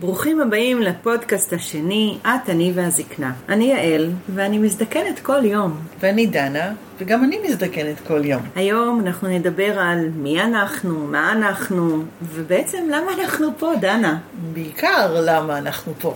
ברוכים הבאים לפודקאסט השני, את, אני והזקנה. אני יעל, ואני מזדקנת כל יום. ואני דנה, וגם אני מזדקנת כל יום. היום אנחנו נדבר על מי אנחנו, מה אנחנו, ובעצם למה אנחנו פה, דנה. בעיקר למה אנחנו פה.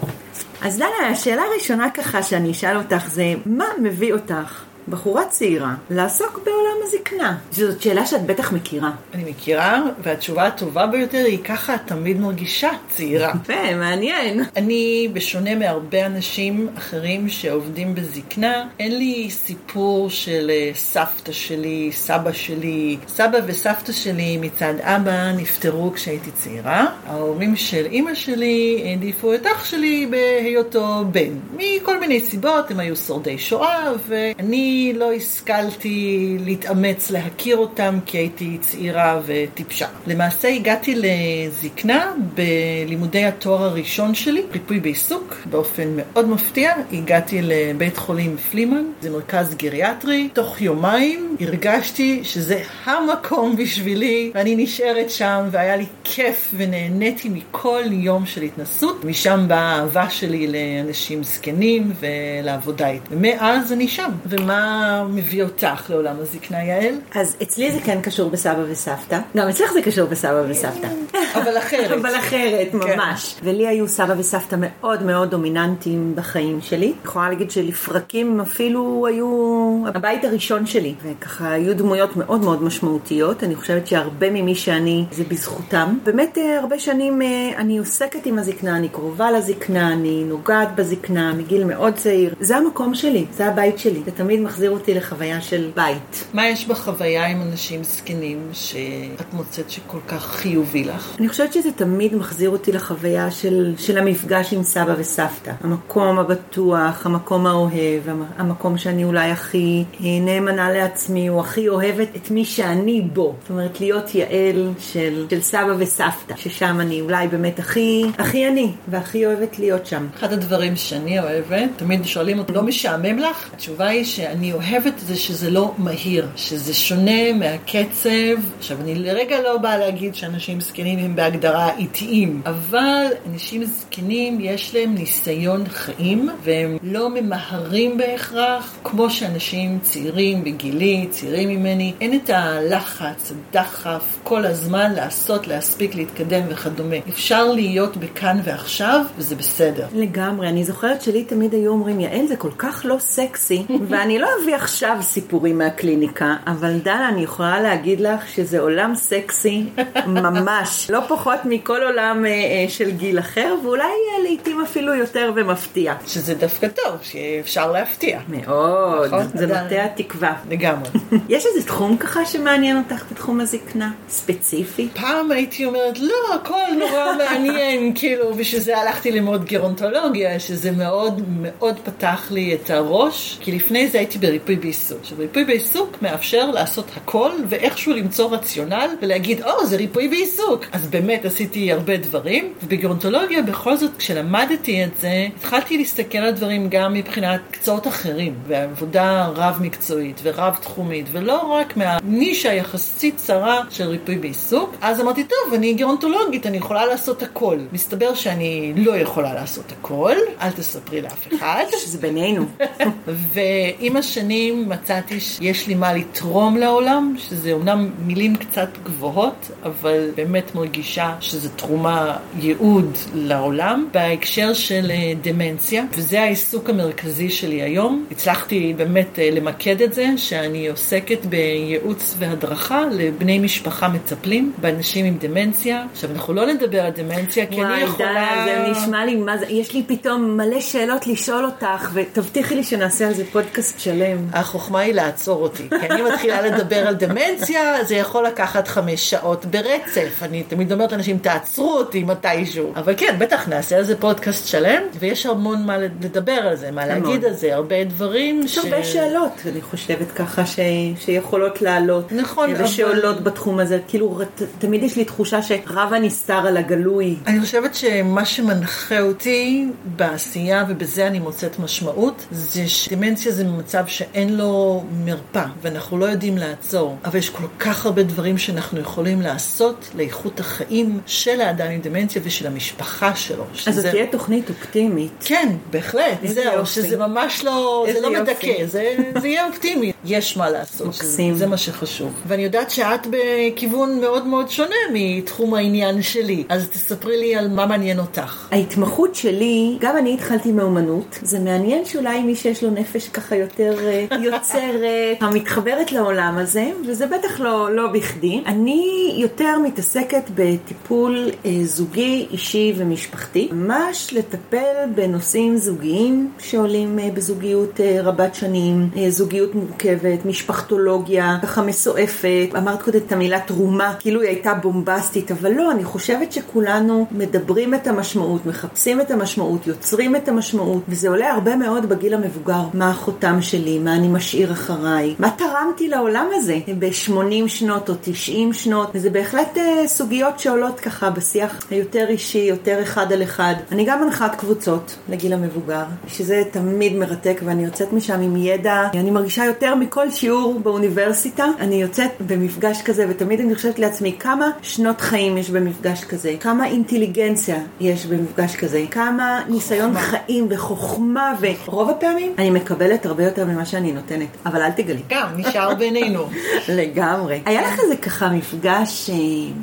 אז דנה, השאלה הראשונה ככה שאני אשאל אותך זה, מה מביא אותך בחורה צעירה, לעסוק בעולם הזקנה? זאת שאלה שאת בטח מכירה. אני מכירה, והתשובה הטובה ביותר היא ככה את תמיד מרגישה צעירה. יפה, מעניין. אני, בשונה מהרבה אנשים אחרים שעובדים בזקנה, אין לי סיפור של אה, סבתא שלי, סבא שלי. סבא וסבתא שלי מצד אבא נפטרו כשהייתי צעירה. ההורים של אימא שלי העדיפו את אח שלי בהיותו בן. מכל מיני סיבות, הם היו שורדי שואה, ואני לא השכלתי להתאמץ להכיר אותם כי הייתי צעירה וטיפשה. למעשה הגעתי לזקנה בלימודי התואר הראשון שלי, ריפוי בעיסוק, באופן מאוד מפתיע. הגעתי לבית חולים פלימן, זה מרכז גריאטרי. תוך יומיים הרגשתי שזה המקום בשבילי, ואני נשארת שם, והיה לי כיף ונהניתי מכל יום של התנסות. משם באה האהבה שלי לאנשים זקנים ולעבודה איתם. ומאז אני שם. ומה מביא אותך לעולם הזקנה, יעל? אז אצלי זה כן קשור בסבא וסבתא. גם אצלך זה קשור בסבא וסבתא. אבל אחרת. אבל אחרת, כן. ממש. ולי היו סבא וסבתא מאוד מאוד דומיננטיים בחיים שלי. אני יכולה להגיד שלפרקים אפילו היו הבית הראשון שלי. וככה היו דמויות מאוד מאוד משמעותיות. אני חושבת שהרבה ממי שאני זה בזכותם. באמת אה, הרבה שנים אה, אני עוסקת עם הזקנה, אני קרובה לזקנה, אני נוגעת בזקנה מגיל מאוד צעיר. זה המקום שלי, זה הבית שלי. זה תמיד מחזיר אותי לחוויה של בית. מה יש בחוויה עם אנשים זקנים שאת מוצאת שכל כך חיובי לך? אני חושבת שזה תמיד מחזיר אותי לחוויה של, של המפגש עם סבא וסבתא. המקום הבטוח, המקום האוהב, המ- המקום שאני אולי הכי אה, נאמנה לעצמי, או הכי אוהבת את מי שאני בו. זאת אומרת, להיות יעל של, של סבא וסבתא, ששם אני אולי באמת הכי, הכי אני, והכי אוהבת להיות שם. אחד הדברים שאני אוהבת, תמיד שואלים אותי, לא משעמם לך? התשובה היא שאני אוהבת את זה שזה לא מהיר, שזה שונה מהקצב. עכשיו, אני לרגע לא באה להגיד שאנשים זקנים הם בהגדרה איטיים, אבל אנשים זקנים יש להם ניסיון חיים, והם לא ממהרים בהכרח, כמו שאנשים צעירים בגילי, צעירים ממני, אין את הלחץ, הדחף, כל הזמן לעשות, להספיק, להתקדם וכדומה. אפשר להיות בכאן ועכשיו, וזה בסדר. לגמרי, אני זוכרת שלי תמיד היו אומרים, יעל זה כל כך לא סקסי, ואני לא אביא עכשיו סיפורים מהקליניקה, אבל דנה, אני יכולה להגיד לך שזה עולם סקסי ממש, לא פחות מכל עולם אה, אה, של גיל אחר, ואולי אה, לעיתים אפילו יותר ומפתיע. שזה דווקא טוב, שאפשר להפתיע. מאוד, נכון, זה. מטה התקווה. לגמרי. יש איזה תחום ככה שמעניין אותך בתחום הזקנה? ספציפי? פעם הייתי אומרת, לא, הכל נורא מעניין, כאילו, בשביל זה הלכתי ללמוד גרונטולוגיה, שזה מאוד מאוד פתח לי את הראש, כי לפני זה הייתי בריפוי בעיסוק. עכשיו, ריפוי בעיסוק מאפשר לעשות הכל, ואיכשהו למצוא רציונל, ולהגיד, או, זה ריפוי בעיסוק. אז באמת עשיתי הרבה דברים, ובגרונטולוגיה, בכל זאת, כשלמדתי את זה, התחלתי להסתכל על דברים גם מבחינת מקצועות אחרים, ועבודה רב-מקצועית ורב-תחומית, ולא רק מהנישה היחסית צרה של ריפוי בעיסוק. אז אמרתי, טוב, אני גרונטולוגית, אני יכולה לעשות הכל. מסתבר שאני לא יכולה לעשות הכל, אל תספרי לאף אחד. שזה בינינו. ועם השנים מצאתי שיש לי מה לתרום לעולם, שזה אומנם מילים קצת גבוהות, אבל באמת מרגישה שזה תרומה, ייעוד לעולם, בהקשר של אה, דמנציה, וזה העיסוק המרכזי שלי היום. הצלחתי באמת אה, למקד את זה, שאני עוסקת בייעוץ והדרכה לבני משפחה מטפלים, באנשים עם דמנציה. עכשיו, אנחנו לא נדבר על דמנציה, כי אני וואי, יכולה... דנה, זה נשמע לי, מה זה, יש לי פתאום מלא שאלות לשאול אותך, ותבטיחי לי שנעשה על זה פודקאסט שלם. החוכמה היא לעצור אותי, כי אני מתחילה לדבר על דמנציה, זה יכול לקחת חמש שעות ברצף. אני תמיד אומרת לאנשים, תעצרו אותי מתישהו. אבל כן, בטח נעשה על זה פודקאסט שלם, ויש המון מה לדבר על זה, מה להגיד על זה, הרבה דברים יש הרבה שאלות, אני חושבת ככה, ש... שיכולות לעלות. נכון, אבל- ושעולות בתחום הזה. כאילו, ת- תמיד יש לי תחושה שרב הנסתר על הגלוי. אני חושבת שמה שמנחה אותי בעשייה, ובזה אני מוצאת משמעות, זה שדמנציה זה מצב למצב שאין לו מרפא, ואנחנו לא יודעים לעצור, אבל יש כל כך הרבה דברים שאנחנו יכולים לעשות לאיכות החיים של האדם עם דמנציה ושל המשפחה שלו. שזה... אז זו תהיה תוכנית אופטימית. כן, בהחלט. זהו, שזה ממש לא, זה לא יופי. מדכא, זה, זה יהיה אופטימי. יש מה לעשות, מקסים. זה מה שחשוב. ואני יודעת שאת בכיוון מאוד מאוד שונה מתחום העניין שלי, אז תספרי לי על מה מעניין אותך. ההתמחות שלי, גם אני התחלתי מאומנות, זה מעניין שאולי מי שיש לו נפש ככה יותר יוצרת, המתחברת לעולם הזה, וזה בטח לא, לא בכדי. אני יותר מתעסקת בטיפול אה, זוגי, אישי ומשפחתי, ממש לטפל בנושאים זוגיים שעולים אה, בזוגיות רבת שנים, זוגיות מורכבת, משפחתולוגיה, ככה מסועפת. אמרת קודם את המילה תרומה, כאילו היא הייתה בומבסטית, אבל לא, אני חושבת שכולנו מדברים את המשמעות, מחפשים את המשמעות, יוצרים את המשמעות, וזה עולה הרבה מאוד בגיל המבוגר. מה החותם שלי, מה אני משאיר אחריי, מה תרמתי לעולם הזה. ב-80 שנות או 90 שנות, וזה בהחלט uh, סוגיות שעולות ככה בשיח היותר אישי, יותר אחד על אחד. אני גם מנחת קבוצות לגיל המבוגר, שזה תמיד מרתק ואני יוצאת משם עם ידע, אני מרגישה יותר מכל שיעור באוניברסיטה, אני יוצאת במפגש כזה ותמיד אני חושבת לעצמי כמה שנות חיים יש במפגש כזה, כמה אינטליגנציה יש במפגש כזה, כמה ניסיון חיים וחוכמה, ורוב הפעמים אני מקבלת הרבה יותר ממה שאני נותנת, אבל אל תגלי. גם, נשאר בינינו. לגמרי. היה לך איזה ככה מפגש אה,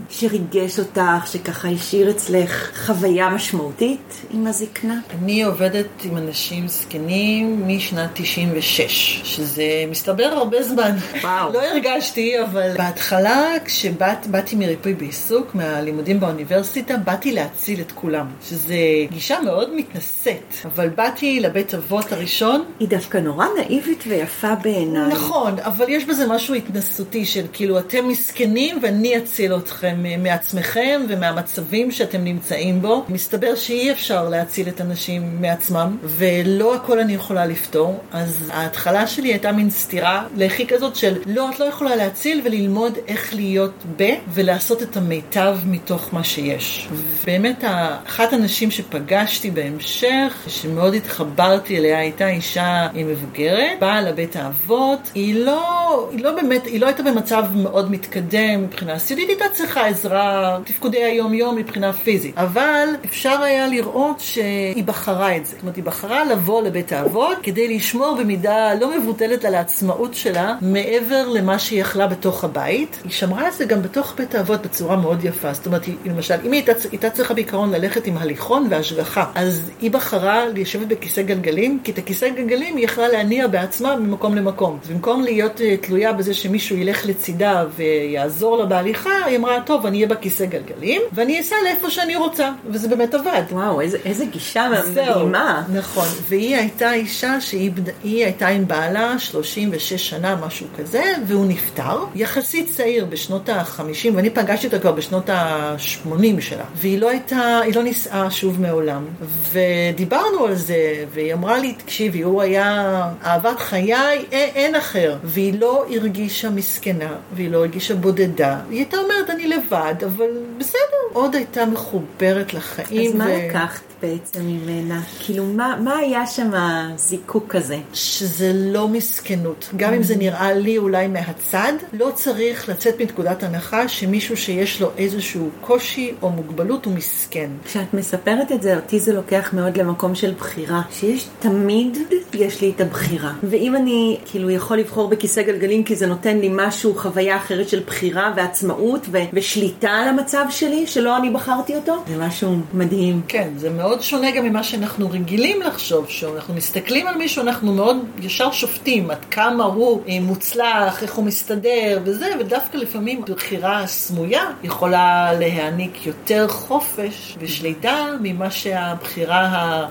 שריגש אותך, שככה השאיר אצלך חוויה משמעותית עם הזקנה? אני עובדת עם אנשים זקנים משנת 96, שזה מסתבר הרבה זמן. וואו. לא הרגשתי, אבל בהתחלה, כשבאתי מריפוי בעיסוק, מהלימודים באוניברסיטה, באתי להציל את כולם, שזה גישה מאוד מתנשאת, אבל באתי לבית אבות הראשון. היא דווקא נורא נאיבית ויפה בעיניי. נכון, אבל יש בזה משהו התנסותי של כאילו אתם מסכנים ואני אציל אתכם מעצמכם ומהמצבים שאתם נמצאים בו. מסתבר שאי אפשר להציל את הנשים מעצמם, ולא הכל אני יכולה לפתור, אז ההתחלה שלי הייתה מין סתירה לחי כזאת של לא, את לא יכולה להציל וללמוד איך להיות ב, ולעשות את המיטב מתוך מה שיש. באמת, אחת הנשים שפגשתי בהמשך, שמאוד התחברתי אליה, הייתה אישה מבוגרת, באה לבית האבות, היא לא, היא לא באמת, היא לא הייתה במצב מאוד מתקדם מבחינה סיעודית, הייתה צריכה עזרה, תפקודי היום-יום מבחינה פיזית, אבל אפשר היה לראות שהיא בחרה את זה. זאת אומרת, היא בחרה לבוא לבית האבות כדי לשמור במידה לא מבוטלת על העצמאות שלה, מעבר למה שהיא יכלה בתוך הבית. היא שמרה את זה גם בתוך בית האבות בצורה מאוד יפה. זאת אומרת, היא, למשל, אם היא הייתה, הייתה צריכה בעיקרון ללכת עם הליכון והשגחה, אז היא בחרה לשבת בכיסא גלגלים, כי את הכיסא גלגלים היא יכלה להניע בעצמה ממקום למקום. במקום להיות אה, תלויה בזה שמישהו ילך לצידה ויעזור לה בהליכה, היא אמרה, טוב, אני אהיה בכיסא גלגלים, ואני אסע לאיפה שאני רוצה, וזה באמת עבד. וואו, איזה, איזה גישה מדהימה. נכון, והיא הייתה אישה שהיא הייתה עם בעלה 36 שנה, משהו כזה, והוא נפטר. יחסית צעיר בשנות ה-50, ואני פגשתי אותה כבר בשנות ה-80 שלה, והיא לא הייתה, היא לא נישאה שוב מעולם. ודיברנו על זה, והיא אמרה לי, תקשיבי, הוא היה אהבת חיי, אין, אחר. והיא לא הרגישה מסכנה, והיא לא הרגישה בודדה. היא הייתה אומרת, אני לבד, אבל בסדר. עוד הייתה מחוברת לחיים. אז ו... מה לקחת? בעצם ממנה? כאילו, מה, מה היה שם הזיקוק כזה? שזה לא מסכנות. גם אם זה נראה לי אולי מהצד, לא צריך לצאת מנקודת הנחה שמישהו שיש לו איזשהו קושי או מוגבלות הוא מסכן. כשאת מספרת את זה, אותי זה לוקח מאוד למקום של בחירה. שיש תמיד, יש לי את הבחירה. ואם אני כאילו יכול לבחור בכיסא גלגלים כי זה נותן לי משהו, חוויה אחרת של בחירה ועצמאות ו- ושליטה על המצב שלי, שלא אני בחרתי אותו, זה משהו מדהים. כן, זה מאוד... שונה גם ממה שאנחנו רגילים לחשוב, שאנחנו מסתכלים על מישהו, אנחנו מאוד ישר שופטים עד כמה הוא אה, מוצלח, איך הוא מסתדר וזה, ודווקא לפעמים בחירה סמויה יכולה להעניק יותר חופש ושליטה ממה שהבחירה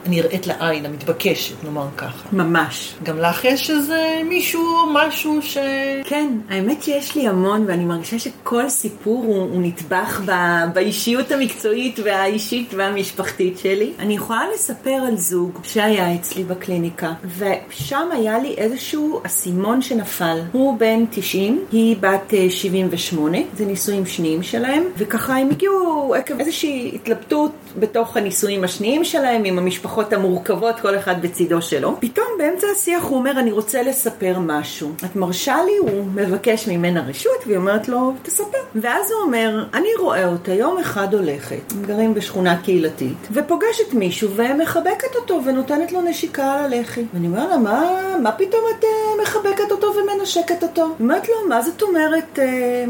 הנראית לעין, המתבקשת, נאמר ככה. ממש. גם לך יש איזה מישהו משהו ש... כן, האמת שיש לי המון, ואני מרגישה שכל סיפור הוא, הוא נטבח ב, באישיות המקצועית והאישית והמשפחתית שלי. אני יכולה לספר על זוג שהיה אצלי בקליניקה, ושם היה לי איזשהו אסימון שנפל. הוא בן 90, היא בת 78, אה, זה נישואים שניים שלהם, וככה הם הגיעו עקב איזושהי התלבטות בתוך הנישואים השניים שלהם, עם המשפחות המורכבות, כל אחד בצידו שלו. פתאום באמצע השיח הוא אומר, אני רוצה לספר משהו. את מרשה לי? הוא מבקש ממנה רשות, והיא אומרת לו, תספר. ואז הוא אומר, אני רואה אותה יום אחד הולכת, הם גרים בשכונה קהילתית, ופוגשת מישהו ומחבקת אותו ונותנת לו נשיקה על הלחי. ואני אומר לה, מה, מה פתאום את uh, מחבקת אותו ומנשקת אותו? היא אומרת לו, מה זאת אומרת, uh,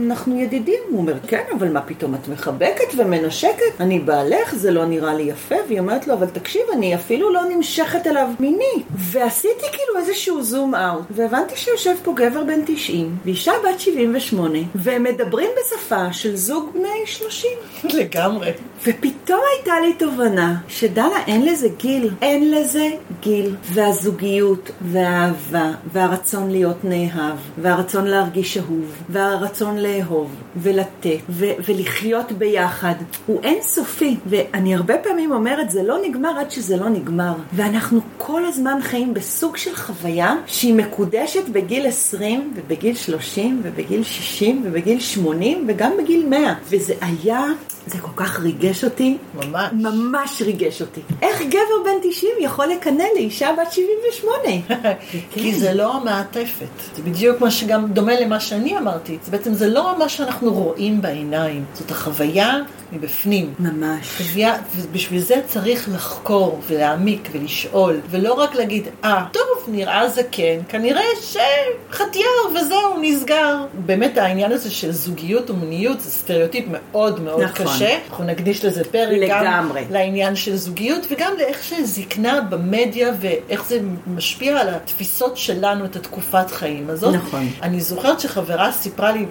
אנחנו ידידים? הוא אומר, כן, אבל מה פתאום את מחבקת ומנשקת? אני בעלך, זה לא נראה לי יפה. והיא אומרת לו, אבל תקשיב, אני אפילו לא נמשכת אליו מינית. ועשיתי כאילו איזשהו זום אאוט, והבנתי שיושב פה גבר בן 90, ואישה בת 78, והם מדברים בשפה של זוג בני 30. לגמרי. ופתאום הייתה לי תובנה שדנה אין לזה גיל, אין לזה גיל. והזוגיות, והאהבה, והרצון להיות נאהב, והרצון להרגיש אהוב, והרצון לאהוב, ולתת, ו- ולחיות ביחד, הוא אינסופי. ואני הרבה פעמים אומרת, זה לא נגמר עד שזה לא נגמר. ואנחנו כל הזמן חיים בסוג של חוויה שהיא מקודשת בגיל 20, ובגיל 30, ובגיל 60, ובגיל 80, וגם בגיל 100. וזה היה זה כל כך ריגש אותי. ממש. ממש ריגש אותי. איך גבר בן 90 יכול לקנא לאישה בת 78? כי זה לא המעטפת. זה בדיוק מה שגם דומה למה שאני אמרתי. בעצם זה לא מה שאנחנו רואים בעיניים. זאת החוויה מבפנים. ממש. ובשביל זה צריך לחקור ולהעמיק ולשאול, ולא רק להגיד, אה, ah, טוב, נראה זקן, כנראה שחטיאר וזהו, נסגר. באמת העניין הזה של זוגיות ומיניות זה סטריאוטיפ מאוד מאוד נכון. קשה. אנחנו נקדיש לזה פרק לגמרי. גם לעניין של זוגיות, וגם לאיך שזקנה במדיה ואיך זה משפיע על התפיסות שלנו את התקופת חיים הזאת. נכון. אני זוכרת שחברה סיפרה לי,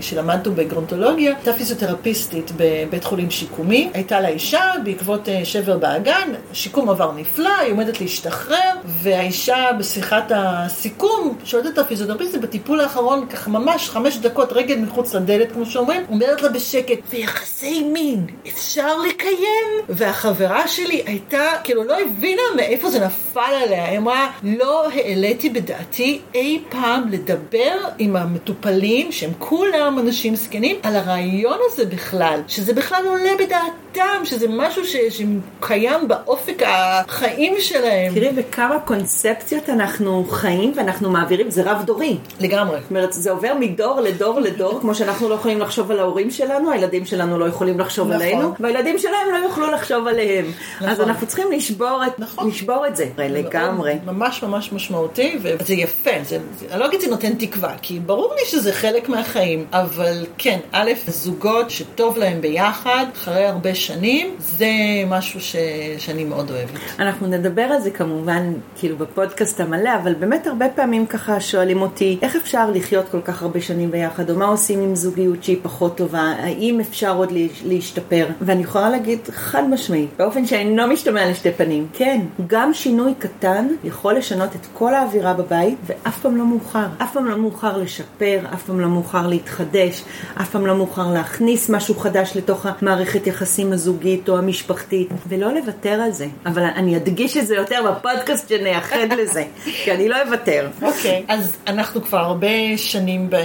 שלמדנו בגרונטולוגיה, הייתה פיזיותרפיסטית בבית בבית חולים שיקומי, הייתה לה אישה בעקבות אה, שבר באגן, שיקום עבר נפלא, היא עומדת להשתחרר, והאישה בשיחת הסיכום שואלת את הפיזיותרפיסטית בטיפול האחרון, ככה ממש חמש דקות רגל מחוץ לדלת, כמו שאומרים, אומרת לה בשקט, ויחסי מין אפשר לקיים? והחברה שלי הייתה, כאילו לא הבינה מאיפה זה נפל עליה, היא אמרה, לא העליתי בדעתי אי פעם לדבר עם המטופלים, שהם כולם אנשים זקנים, על הרעיון הזה בכלל, שזה בכלל בכלל עולה בדעתם, שזה משהו ש... שקיים באופק החיים שלהם. תראי בכמה קונספציות אנחנו חיים ואנחנו מעבירים, זה רב דורי. לגמרי. זאת אומרת, זה עובר מדור לדור לדור, כמו שאנחנו לא יכולים לחשוב על ההורים שלנו, הילדים שלנו לא יכולים לחשוב נכון. עלינו, והילדים שלהם לא יוכלו לחשוב עליהם. נכון. אז אנחנו צריכים לשבור את, נכון. לשבור את זה, לגמרי. ממש ממש משמעותי, וזה יפה, זה, אני לא אגיד שזה נותן תקווה, כי ברור לי שזה חלק מהחיים, אבל כן, א', זוגות שטוב להם ביחד. ביחד, אחרי הרבה שנים, זה משהו ש... שאני מאוד אוהבת. אנחנו נדבר על זה כמובן, כאילו בפודקאסט המלא, אבל באמת הרבה פעמים ככה שואלים אותי, איך אפשר לחיות כל כך הרבה שנים ביחד, או מה עושים עם זוגיות שהיא פחות טובה, האם אפשר עוד להשתפר? ואני יכולה להגיד חד משמעית, באופן שאינו משתמע לשתי פנים, כן, גם שינוי קטן יכול לשנות את כל האווירה בבית, ואף פעם לא מאוחר. אף פעם לא מאוחר לשפר, אף פעם לא מאוחר להתחדש, אף פעם לא מאוחר להכניס משהו חדש לתוך המערכת יחסים הזוגית או המשפחתית, ולא לוותר על זה. אבל אני אדגיש את זה יותר בפודקאסט שנייחד לזה, כי אני לא אוותר. אוקיי, okay. אז אנחנו כבר הרבה שנים ב...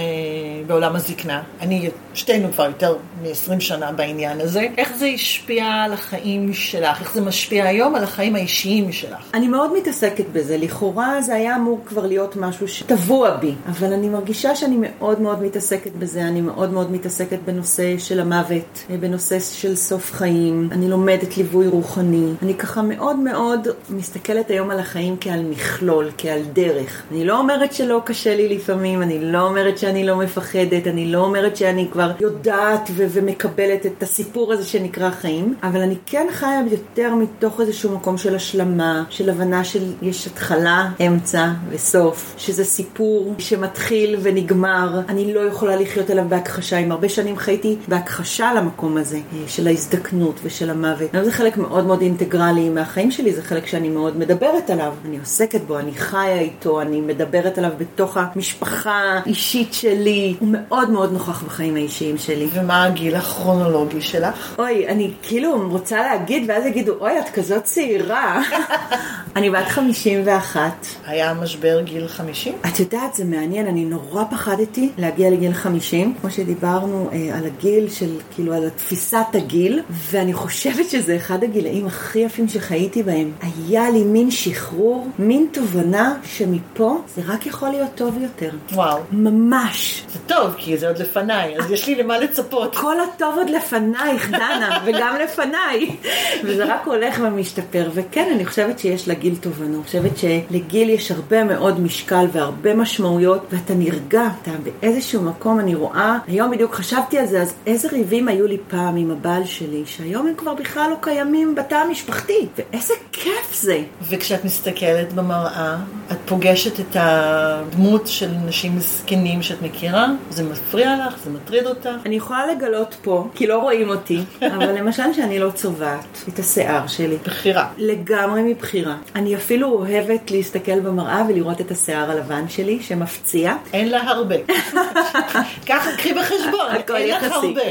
בעולם הזקנה. אני, שתינו כבר יותר מ-20 שנה בעניין הזה. איך זה השפיע על החיים שלך? איך זה משפיע היום על החיים האישיים שלך? אני מאוד מתעסקת בזה. לכאורה זה היה אמור כבר להיות משהו שטבוע בי, אבל אני מרגישה שאני מאוד מאוד מתעסקת בזה. אני מאוד מאוד מתעסקת בנושא של המוות, בנושא של סוף חיים, אני לומדת ליווי רוחני. אני ככה מאוד מאוד מסתכלת היום על החיים כעל מכלול, כעל דרך. אני לא אומרת שלא קשה לי לפעמים, אני לא אומרת שאני לא מפחדת, אני לא אומרת שאני כבר יודעת ו- ומקבלת את הסיפור הזה שנקרא חיים, אבל אני כן חיה יותר מתוך איזשהו מקום של השלמה, של הבנה של יש התחלה, אמצע וסוף, שזה סיפור שמתחיל ונגמר. אני לא יכולה לחיות עליו בהכחשה. אם הרבה שנים חייתי בהכחשה למקום הזה. הזה, אה, של ההזדקנות ושל המוות. זה חלק מאוד מאוד אינטגרלי מהחיים שלי, זה חלק שאני מאוד מדברת עליו. אני עוסקת בו, אני חיה איתו, אני מדברת עליו בתוך המשפחה האישית שלי. הוא מאוד מאוד נוכח בחיים האישיים שלי. ומה הגיל הכרונולוגי שלך? אוי, אני כאילו רוצה להגיד, ואז יגידו, אוי, את כזאת צעירה. אני בת 51. היה משבר גיל 50? את יודעת, זה מעניין, אני נורא פחדתי להגיע לגיל 50. כמו שדיברנו אה, על הגיל של, כאילו, על. תפיסת הגיל, ואני חושבת שזה אחד הגילאים הכי יפים שחייתי בהם. היה לי מין שחרור, מין תובנה שמפה זה רק יכול להיות טוב יותר. וואו. ממש. זה טוב, כי זה עוד לפניי, אז יש לי למה לצפות. כל הטוב עוד לפנייך, דנה, וגם לפניי. וזה רק הולך ומשתפר. וכן, אני חושבת שיש לגיל תובנה. אני חושבת שלגיל יש הרבה מאוד משקל והרבה משמעויות, ואתה נרגע, אתה באיזשהו מקום, אני רואה, היום בדיוק חשבתי על זה, אז איזה ריבים היו לי פעם עם הבעל שלי, שהיום הם כבר בכלל לא קיימים בתא המשפחתי, ואיזה כיף זה. וכשאת מסתכלת במראה, את פוגשת את הדמות של נשים זקנים שאת מכירה, זה מפריע לך, זה מטריד אותך. אני יכולה לגלות פה, כי לא רואים אותי, אבל למשל שאני לא צובעת את השיער שלי. בחירה. לגמרי מבחירה. אני אפילו אוהבת להסתכל במראה ולראות את השיער הלבן שלי, שמפציע. אין לה הרבה. ככה, קחי בחשבון, אין לך. הרבה.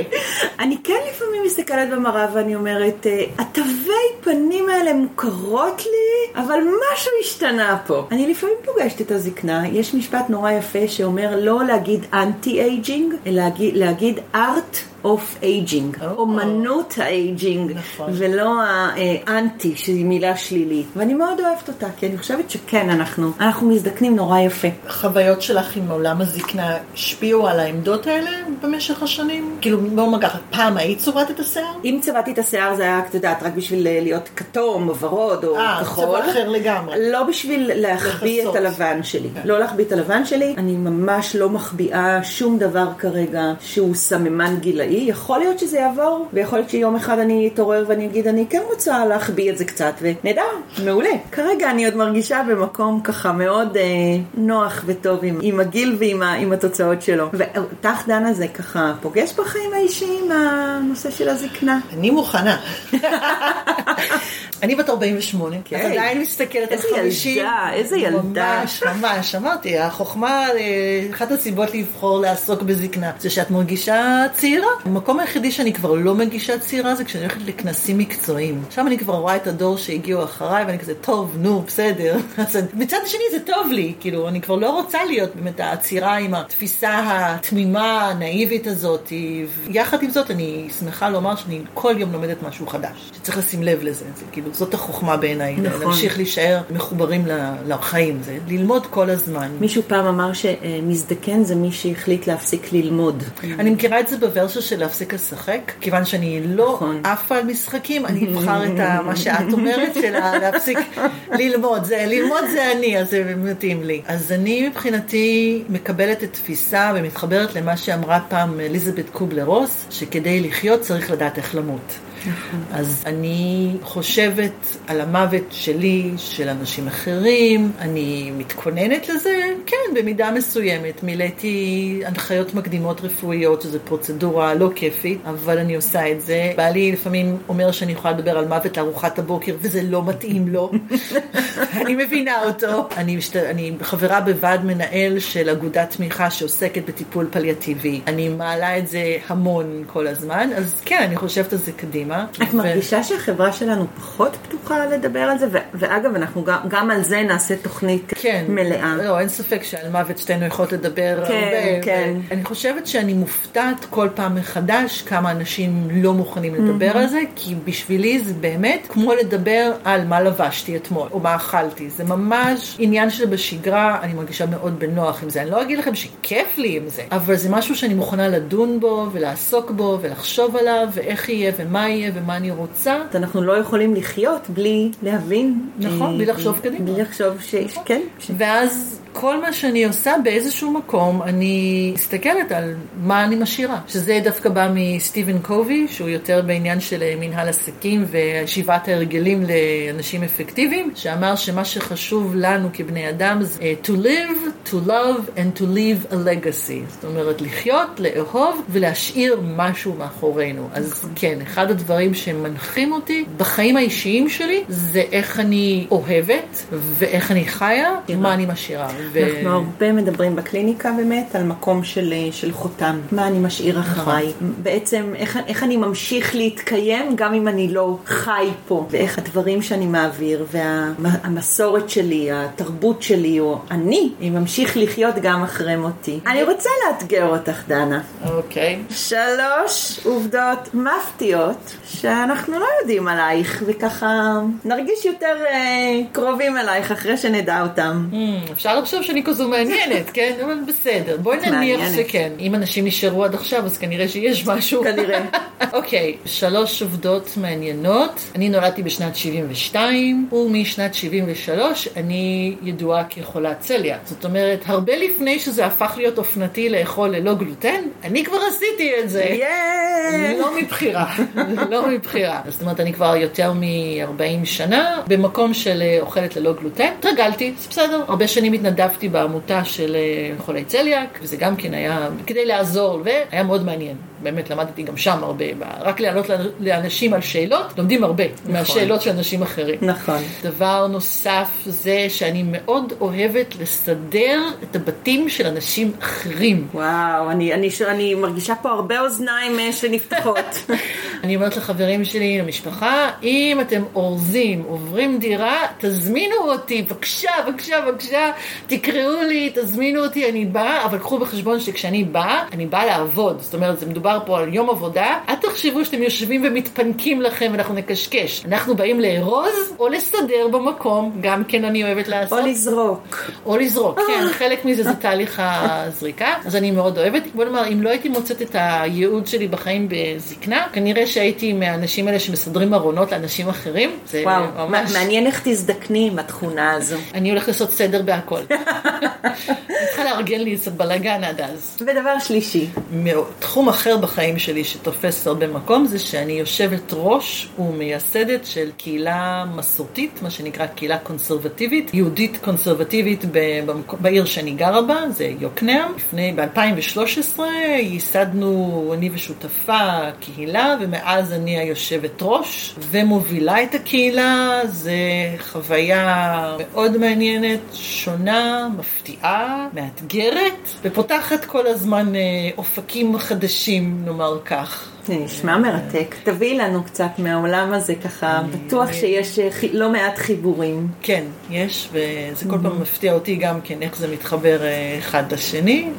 אני כן לפעמים מסתכלת במראה ואני אומרת, אה, התווי פנים האלה מוכרות לי, אבל משהו השתנה פה. אני לפעמים פוגשת את הזקנה, יש משפט נורא יפה שאומר לא להגיד anti aging, אלא להגיד, להגיד art. of aging, או. אומנות ה aging, נכון. ולא האנטי שהיא מילה שלילית. ואני מאוד אוהבת אותה, כי אני חושבת שכן, אנחנו, אנחנו מזדקנים נורא יפה. החוויות שלך עם עולם הזקנה השפיעו על העמדות האלה במשך השנים? כאילו, בוא נאמר ככה, פעם היית צובעת את השיער? אם צבעתי את השיער זה היה, את יודעת, רק בשביל אה, להיות כתום או ורוד או אה, כחול. צבע אחר לגמרי. לא בשביל להחביא. את הלבן שלי. כן. לא להחביא את הלבן שלי. אני ממש לא מחביאה שום דבר כרגע שהוא סממן גילאי. יכול להיות שזה יעבור, ויכול להיות שיום אחד אני אתעורר ואני אגיד, אני כן רוצה להחביא את זה קצת, ונהדר, מעולה. כרגע אני עוד מרגישה במקום ככה מאוד אה, נוח וטוב עם, עם הגיל ועם ה, עם התוצאות שלו. ואותך, דנה, זה ככה פוגש בחיים האישיים, הנושא של הזקנה? אני מוכנה. אני בת 48, אז אוקיי. עדיין מסתכלת על איזה 50. ילדה, איזה ילדה. ממש, ממש, אמרתי, החוכמה, אה, אחת הסיבות לבחור לעסוק בזקנה, זה שאת מרגישה צעירה. המקום היחידי שאני כבר לא מרגישה צעירה זה כשאני הולכת לכנסים מקצועיים. שם אני כבר רואה את הדור שהגיעו אחריי, ואני כזה, טוב, נו, בסדר. אז מצד שני זה טוב לי, כאילו, אני כבר לא רוצה להיות באמת הצעירה עם התפיסה התמימה, הנאיבית הזאת. יחד עם זאת, אני שמחה לומר שאני כל יום לומדת משהו חדש, שצריך לשים לב לזה. זה כאילו, זאת החוכמה בעיניי. נכון. להמשיך להישאר מחוברים לחיים, זה ללמוד כל הזמן. מישהו פעם אמר שמזדקן זה מי שהחליט להפסיק ללמוד. אני מכירה את זה בוורסיה של להפסיק לשחק, כיוון שאני לא נכון. עפה על משחקים, אני אבחר את ה- מה שאת אומרת, של להפסיק ללמוד. זה, ללמוד זה אני, אז זה מתאים לי. אז אני מבחינתי מקבלת את התפיסה ומתחברת למה שאמרה פעם אליזבת קובלר רוס, שכדי לחיות צריך לדעת איך למות. אז אני חושבת על המוות שלי, של אנשים אחרים, אני מתכוננת לזה, כן, במידה מסוימת. מילאתי הנחיות מקדימות רפואיות, שזו פרוצדורה לא כיפית, אבל אני עושה את זה. בעלי לפעמים אומר שאני יכולה לדבר על מוות לארוחת הבוקר, וזה לא מתאים לו. אני מבינה אותו. אני, משת... אני חברה בוועד מנהל של אגודת תמיכה שעוסקת בטיפול פליאטיבי. אני מעלה את זה המון כל הזמן, אז כן, אני חושבת על זה קדימה. את מרגישה שהחברה שלנו פחות פתוחה לדבר על זה? ו- ואגב, אנחנו גם, גם על זה נעשה תוכנית כן, מלאה. לא, אין ספק שעל מוות שתינו יכולות לדבר כן, הרבה. כן. ו- אני חושבת שאני מופתעת כל פעם מחדש כמה אנשים לא מוכנים לדבר על זה, כי בשבילי זה באמת כמו לדבר על מה לבשתי אתמול, או מה אכלתי. זה ממש עניין שזה בשגרה, אני מרגישה מאוד בנוח עם זה. אני לא אגיד לכם שכיף לי עם זה, אבל זה משהו שאני מוכנה לדון בו, ולעסוק בו, ולחשוב עליו, ואיך יהיה, ומה יהיה, ומה אני רוצה. אנחנו לא יכולים לחיות בלי להבין. נכון, אה, בלי לחשוב קדימה. בלי לחשוב ש... כן. ש- ואז כל מה שאני עושה באיזשהו מקום, אני מסתכלת על מה אני משאירה. שזה דווקא בא מסטיבן קובי, שהוא יותר בעניין של אה, מנהל עסקים ושיבת ההרגלים לאנשים אפקטיביים, שאמר שמה שחשוב לנו כבני אדם זה אה, to live, to love and to leave a legacy. זאת אומרת, לחיות, לאהוב ולהשאיר משהו מאחורינו. אז כן, אחד הדברים שמנחים אותי בחיים האישיים שלי, זה איך אני אוהבת ואיך אני חיה, מה אני משאירה. ו- אנחנו הרבה מדברים בקליניקה באמת על מקום של, אה, של חותם. מה אני משאיר אחריי. בעצם איך, איך אני ממשיך להתקיים גם אם אני לא חי פה. ואיך הדברים שאני מעביר והמסורת שלי, התרבות שלי או אני, אני ממשיך לחיות גם אחרי מותי. אני רוצה לאתגר אותך דנה. אוקיי. שלוש עובדות מפתיעות שאנחנו לא יודעים עלייך וככה נרגיש יותר אה, קרובים אלייך אחרי שנדע אותם. Hmm, אפשר לחשוב שאני כזו מעניינת, כן? אבל בסדר. בואי נניח מעניינת. שכן. אם אנשים נשארו עד עכשיו, אז כנראה שיש משהו. כנראה. אוקיי, שלוש עובדות מעניינות. אני נולדתי בשנת 72, ומשנת 73 אני ידועה כחולת צליאק. זאת אומרת, הרבה לפני שזה הפך להיות אופנתי לאכול ללא גלוטן, אני כבר עשיתי את זה. יאיי! לא מבחירה, לא מבחירה. זאת אומרת, אני כבר יותר מ-40 שנה במקום של אה, אוכלת ללא גלוטן. התרגלתי, זה בסדר. הרבה שנים התנדבתי בעמותה של אה, חולי צליאק, וזה גם כן היה כדי לעזור, והיה מאוד מעניין. באמת למדתי גם שם הרבה, רק לענות לאנשים על שאלות, לומדים הרבה מהשאלות של אנשים אחרים. נכון. דבר נוסף זה שאני מאוד אוהבת לסדר את הבתים של אנשים אחרים. וואו, אני, אני, ש- אני מרגישה פה הרבה אוזניים אה, שנפתחות. אני אומרת לחברים שלי, למשפחה, אם אתם אורזים, עוברים דירה, תזמינו אותי, בבקשה, בבקשה, בבקשה, תקראו לי, תזמינו אותי, אני באה, אבל קחו בחשבון שכשאני באה, אני באה לעבוד. זאת אומרת, זה מדובר פה על יום עבודה, אל תחשבו שאתם יושבים ומתפנקים לכם ואנחנו נקשקש. אנחנו באים לארוז או לסדר במקום, גם כן אני אוהבת לעשות. או לזרוק. או לזרוק, כן, חלק מזה זה תהליך הזריקה, אז אני מאוד אוהבת. בוא נאמר, אם לא הייתי מוצאת את הייעוד שלי בחיים בזקנה, כנראה שהייתי מהאנשים האלה שמסדרים ארונות לאנשים אחרים. זה וואו, ממש... מעניין איך תזדקני עם התכונה הזו. אני הולכת לעשות סדר בהכל. אני צריכה לארגן לי קצת בלאגן עד אז. ודבר שלישי, תחום אחר בחיים שלי שתופס הרבה מקום זה שאני יושבת ראש ומייסדת של קהילה מסורתית, מה שנקרא קהילה קונסרבטיבית, יהודית קונסרבטיבית בעיר שאני גרה בה, זה יוקנעם. לפני, ב-2013 ייסדנו אני ושותפה קהילה, ומאז אני היושבת ראש ומובילה את הקהילה. זה חוויה מאוד מעניינת, שונה, מפתיעה, מאתגרת, ופותחת כל הזמן אה, אופקים חדשים, נאמר כך. זה נשמע מרתק. תביאי לנו קצת מהעולם הזה, ככה בטוח שיש אה, לא מעט חיבורים. כן, יש, וזה כל פעם מפתיע אותי גם כן, איך זה מתחבר אה, אחד לשני.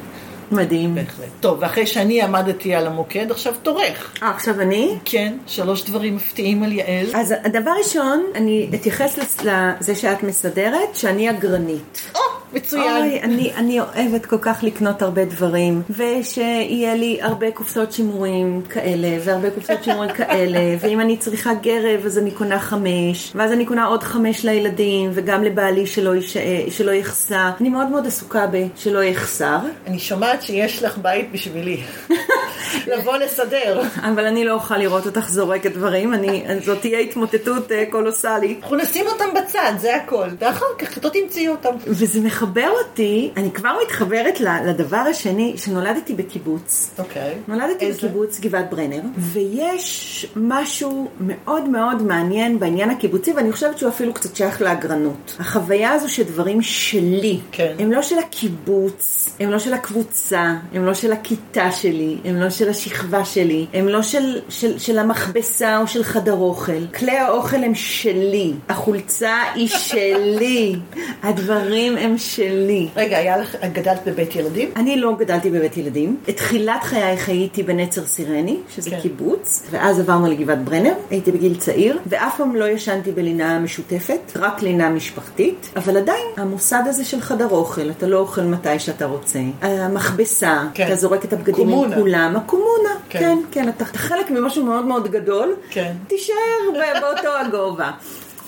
מדהים. בהחלט. טוב, ואחרי שאני עמדתי על המוקד, עכשיו תורך. אה, עכשיו אני? כן, שלוש דברים מפתיעים על יעל. אז הדבר ראשון, אני אתייחס לזה שאת מסדרת, שאני אגרנית. או, מצוין. אוי, אני, אני אוהבת כל כך לקנות הרבה דברים, ושיהיה לי הרבה קופסאות שימורים כאלה, והרבה קופסאות שימורים כאלה, ואם אני צריכה גרב אז אני קונה חמש, ואז אני קונה עוד חמש לילדים, וגם לבעלי שלא, יש, שלא יחסר. אני מאוד מאוד עסוקה בשלא יחסר, אני שומעת שיש לך בית בשבילי. לבוא לסדר. אבל אני לא אוכל לראות אותך זורקת דברים, אני, זאת תהיה התמוטטות אה, קולוסלית. אנחנו נשים אותם בצד, זה הכל. ואחר כך לא תמצאי אותם. וזה מחבר אותי, אני כבר מתחברת לדבר השני, שנולדתי בקיבוץ. אוקיי. נולדתי איזה? בקיבוץ גבעת ברנר, ויש משהו מאוד מאוד מעניין בעניין הקיבוצי, ואני חושבת שהוא אפילו קצת שייך לאגרנות. החוויה הזו שדברים שלי, כן. הם לא של הקיבוץ, הם לא של הקבוצה, הם לא של הכיתה שלי, הם לא של השכבה שלי, הם לא של, של, של המכבסה או של חדר אוכל. כלי האוכל הם שלי, החולצה היא שלי, הדברים הם שלי. רגע, היה לך, גדלת בבית ילדים? אני לא גדלתי בבית ילדים. את תחילת חיי חייתי בנצר סירני, שזה כן. קיבוץ, ואז עברנו לגבעת ברנר, הייתי בגיל צעיר, ואף פעם לא ישנתי בלינה משותפת, רק לינה משפחתית, אבל עדיין, המוסד הזה של חדר אוכל, אתה לא אוכל מתי שאתה רוצה. המכבסה, כן. אתה זורק את הבגדים. עם כולם, הקומונה, כן. כן, כן, אתה, חלק ממשהו מאוד מאוד גדול, כן. תישאר באותו הגובה.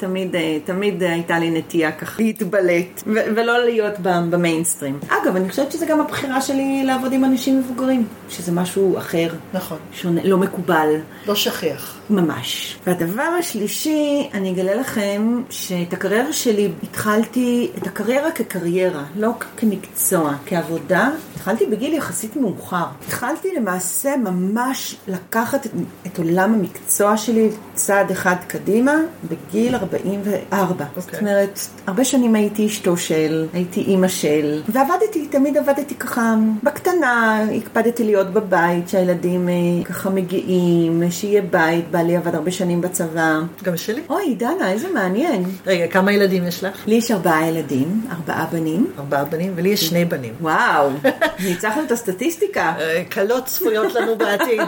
תמיד, אה, תמיד הייתה לי נטייה ככה להתבלט, ו- ולא להיות במיינסטרים. אגב, אני חושבת שזה גם הבחירה שלי לעבוד עם אנשים מבוגרים, שזה משהו אחר, נכון. שונה, לא מקובל. לא שכיח. ממש. והדבר השלישי, אני אגלה לכם שאת הקריירה שלי התחלתי, את הקריירה כקריירה, לא כמקצוע, כעבודה, התחלתי בגיל יחסית מאוחר. התחלתי למעשה ממש לקחת את, את עולם המקצוע שלי צעד אחד קדימה בגיל 44. Okay. זאת אומרת, הרבה שנים הייתי אשתו של, הייתי אימא של, ועבדתי, תמיד עבדתי ככה בקטנה, הקפדתי להיות בבית, שהילדים אה, ככה מגיעים, שיהיה בית, בעלי עבד הרבה שנים בצבא. גם שלי. אוי, דנה, איזה מעניין. רגע, כמה ילדים יש לך? לי יש ארבעה ילדים, ארבעה בנים. ארבעה בנים, ולי יש שני בנים. וואו, ניצחנו את הסטטיסטיקה. אה, קלות צפויות לנו בעתיד.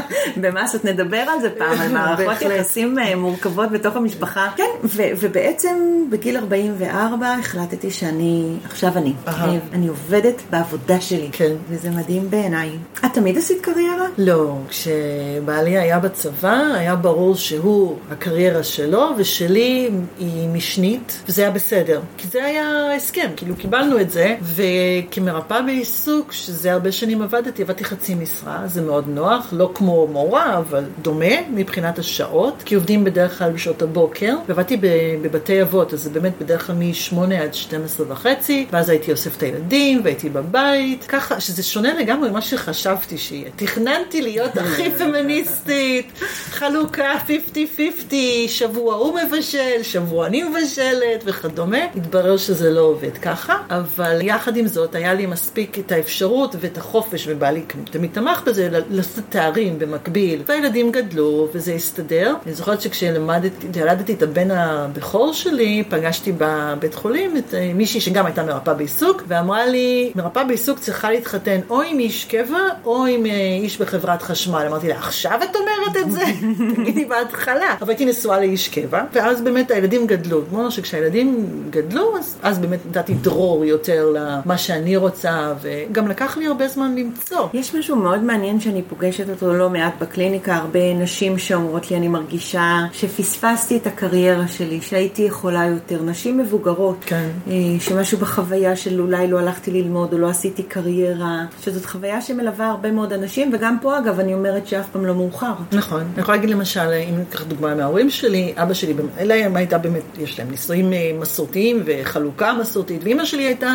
במסות נדבר על זה פעם, על מערכות יחסים אה, מורכבות בתוך המשפחה. כן, ו- ובעצם בגיל 44 החלטתי שאני, עכשיו אני. אהה. אני עובדת בעבודה שלי. כן. וזה מדהים בעיניי. את תמיד עשית קריירה? לא, כשבעלי היה בצבא, היה ברור שהוא, הקריירה שלו, ושלי היא משנית, וזה היה בסדר. כי זה היה ההסכם, כאילו קיבלנו את זה, וכמרפאה בעיסוק, שזה הרבה שנים עבדתי, עבדתי חצי משרה, זה מאוד נוח, לא כמו מורה, אבל דומה מבחינת השעות, כי עובדים בדרך כלל בשעות הבוקר, ועבדתי ב- בבתי אבות, אז זה באמת בדרך כלל מ-8 עד 12 וחצי, ואז הייתי אוסף את הילדים, והייתי בבית, ככה, שזה שונה לגמרי ממה שחשבתי שיהיה. תכננתי להיות הכי פמיניסטית, חלוקה 50-50, שבוע הוא מבשל, שבוע אני מבשלת וכדומה. התברר שזה לא עובד ככה, אבל יחד עם זאת היה לי מספיק את האפשרות ואת החופש, ובעלי תמיד תמך בזה, לעשות תארים במקביל. והילדים גדלו וזה הסתדר. אני זוכרת שכשילדתי את הבן הבכור שלי, פגשתי בבית חולים את אה, מישהי שגם הייתה מרפאה בעיסוק, ואמרה לי, מרפאה בעיסוק צריכה להתחתן או עם איש קבע או עם אה, איש בחברת חשמל. אמרתי לה, עכשיו את אומרת את זה? תגידי בהתחלה. אבל הייתי נשואה לאיש קבע, ואז באמת הילדים גדלו. כמו שכשהילדים גדלו, אז, אז באמת נתתי דרור יותר למה שאני רוצה, וגם לקח לי הרבה זמן למצוא. יש משהו מאוד מעניין שאני פוגשת אותו לא מעט בקליניקה, הרבה נשים שאומרות לי, אני מרגישה שפספסתי את הקריירה שלי, שהייתי יכולה יותר. נשים מבוגרות, כן. אה, שמשהו בחוויה של אולי לא הלכתי ללמוד או לא עשיתי קריירה, שזאת חוויה שמלווה הרבה מאוד אנשים, וגם פה אגב אני אומרת שאף פעם לא מאוחר. נכון. אני יכולה להגיד למשל, אם ניקח דוגמה מההורים שלי, אבא שלי, להם הייתה באמת, יש להם נישואים אה, מסורתיים וחלוקה מסורתית, ואימא שלי הייתה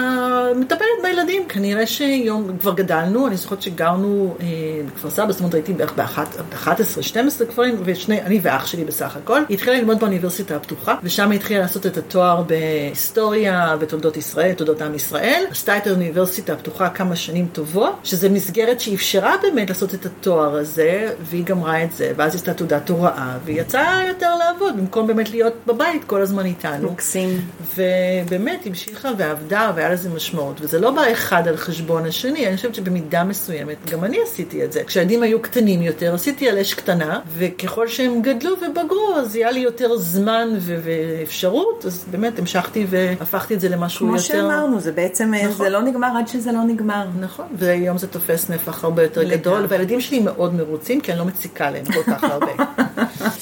מטפלת בילדים. כנראה שיום, כבר גדלנו, אני זוכרת שגרנו אה, בכפר סבא, זאת אומרת הייתי בערך ב-11, 12 כפרים, ושני, אני ואח שלי בסך הכל. היא התחילה ללמוד באוניברסיטה הפתוחה, ושם היא התחילה לעשות את התואר בהיסטוריה ותולדות ישראל, תולדות עם ישראל. עשתה את האוניברסיטה הפתוחה כמה שנים טובות, שזה מסגרת שאפשרה באמת לעשות את התואר הזה, והיא גמרה את זה, ואז היא עשתה תעודת הוראה, והיא יצאה יותר לעבוד, במקום באמת להיות בבית כל הזמן איתנו. מקסים. ובאמת המשיכה ועבדה והיה לזה משמעות, וזה לא בא אחד על חשבון השני, אני חושבת שבמידה מסוימת, גם אני עשיתי את זה. כשהילדים היו קטנים יותר, עשיתי על אש קטנה, וככל שהם גדלו ובגרו, אז היה לי יותר זמן ו- ואפשרות, אז באמת המשכתי והפכתי את זה למשהו כמו יותר... שאמרנו, זה בעצם, אה, נכון. זה לא נגמר עד שזה לא נגמר. נכון, והיום זה תופס נפח הרבה יותר לגמרי. גדול, והילדים שלי מאוד מרוצים, כי אני לא מציקה להם כל כך הרבה.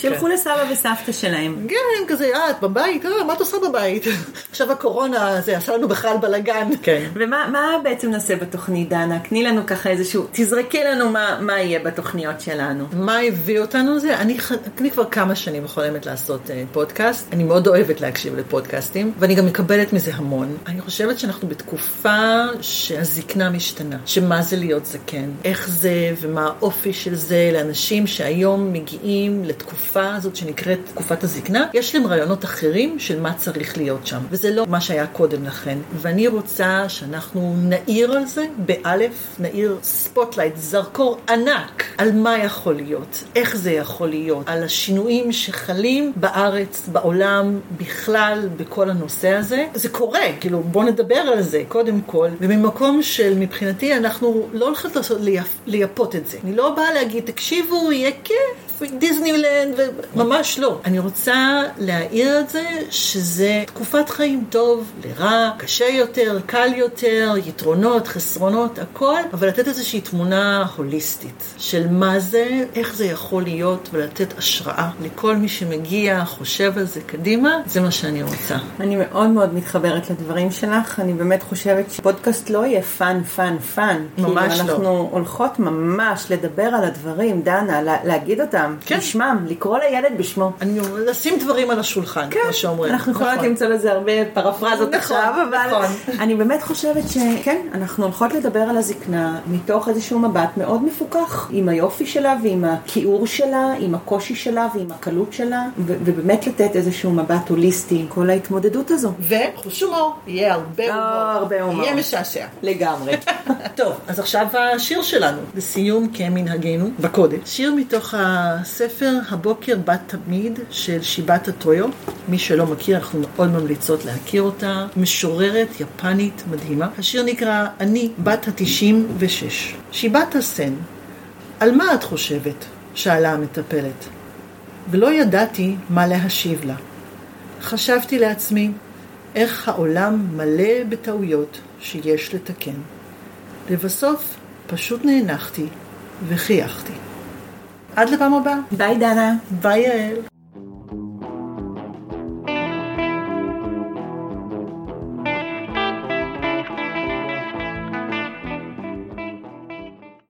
שילכו לסבא וסבתא שלהם. כן, כזה, אה, את בבית? אה, מה את עושה בבית? עכשיו הקורונה, זה עשה לנו בכלל בלאגן. כן. ומה מה בעצם נעשה בתוכנית, דנה? תני לנו ככה איזשהו, תזרקי לנו מה, מה יהיה בתוכניות שלנו. מה הביא אותנו לזה? אני, כבר כמה שנים חולמת לעשות אה, פודקאסט. אני מאוד אוהבת להקשיב לפודקאסטים, ואני גם מקבלת מזה המון. אני חושבת שאנחנו בתקופה שהזקנה משתנה. שמה זה להיות זקן, איך זה ומה האופי של זה לאנשים שהיום מגיעים לתקופה הזאת שנקראת תקופת הזקנה. יש להם רעיונות אחרים של מה צריך להיות שם, וזה לא מה שהיה קודם לכן. ואני רוצה שאנחנו נאיר על זה, באלף, נאיר spotlight, זרקור ענק, על מה יכול להיות, איך זה יכול להיות, על השינויים שחלים בארץ, בעולם, בכלל, בכל הנושא הזה. זה קורה, כאילו, בואו נדבר על זה, קודם כל, וממקום של, מבחינתי, אנחנו לא הולכות לעשות, לייפ, לייפות את זה. אני לא באה להגיד, תקשיבו, יהיה כיף. דיסנילנד, וממש לא. אני רוצה להאיר את זה שזה תקופת חיים לטוב, לרע, קשה יותר, קל יותר, יתרונות, חסרונות, הכל, אבל לתת איזושהי תמונה הוליסטית של מה זה, איך זה יכול להיות, ולתת השראה לכל מי שמגיע, חושב על זה קדימה, זה מה שאני רוצה. אני מאוד מאוד מתחברת לדברים שלך, אני באמת חושבת שפודקאסט לא יהיה fun, fun, fun. ממש כאילו, לא. אנחנו הולכות ממש לדבר על הדברים, דנה, לה, להגיד אותם אותם, כן. בשמם, לקרוא לילד בשמו. אני לשים דברים על השולחן, כמו שאומרים. כן, אנחנו יכולות נכון. למצוא לזה הרבה פרפרזות נכון, עכשיו, אבל נכון. אני באמת חושבת שכן, אנחנו הולכות לדבר על הזקנה מתוך איזשהו מבט מאוד מפוקח, עם היופי שלה ועם הכיעור שלה, עם הקושי שלה ועם הקלות שלה, ו- ובאמת לתת איזשהו מבט הוליסטי עם כל ההתמודדות הזו. וחוש הומור, יהיה הרבה אה, הומור. הרבה הומור. יהיה משעשע. לגמרי. טוב, אז עכשיו השיר שלנו, לסיום כמנהגנו בקודש. שיר מתוך הספר הבוקר בת תמיד של שיבת הטויו. מי שלא מכיר, אנחנו מאוד ממליצות להכיר אותה. משוררת יפנית מדהימה. השיר נקרא אני בת התשעים ושש. שיבת הסן, על מה את חושבת? שאלה המטפלת. ולא ידעתי מה להשיב לה. חשבתי לעצמי, איך העולם מלא בטעויות שיש לתקן. לבסוף פשוט נאנחתי וחייכתי. עד לפעם הבאה. ביי דנה. ביי יעל.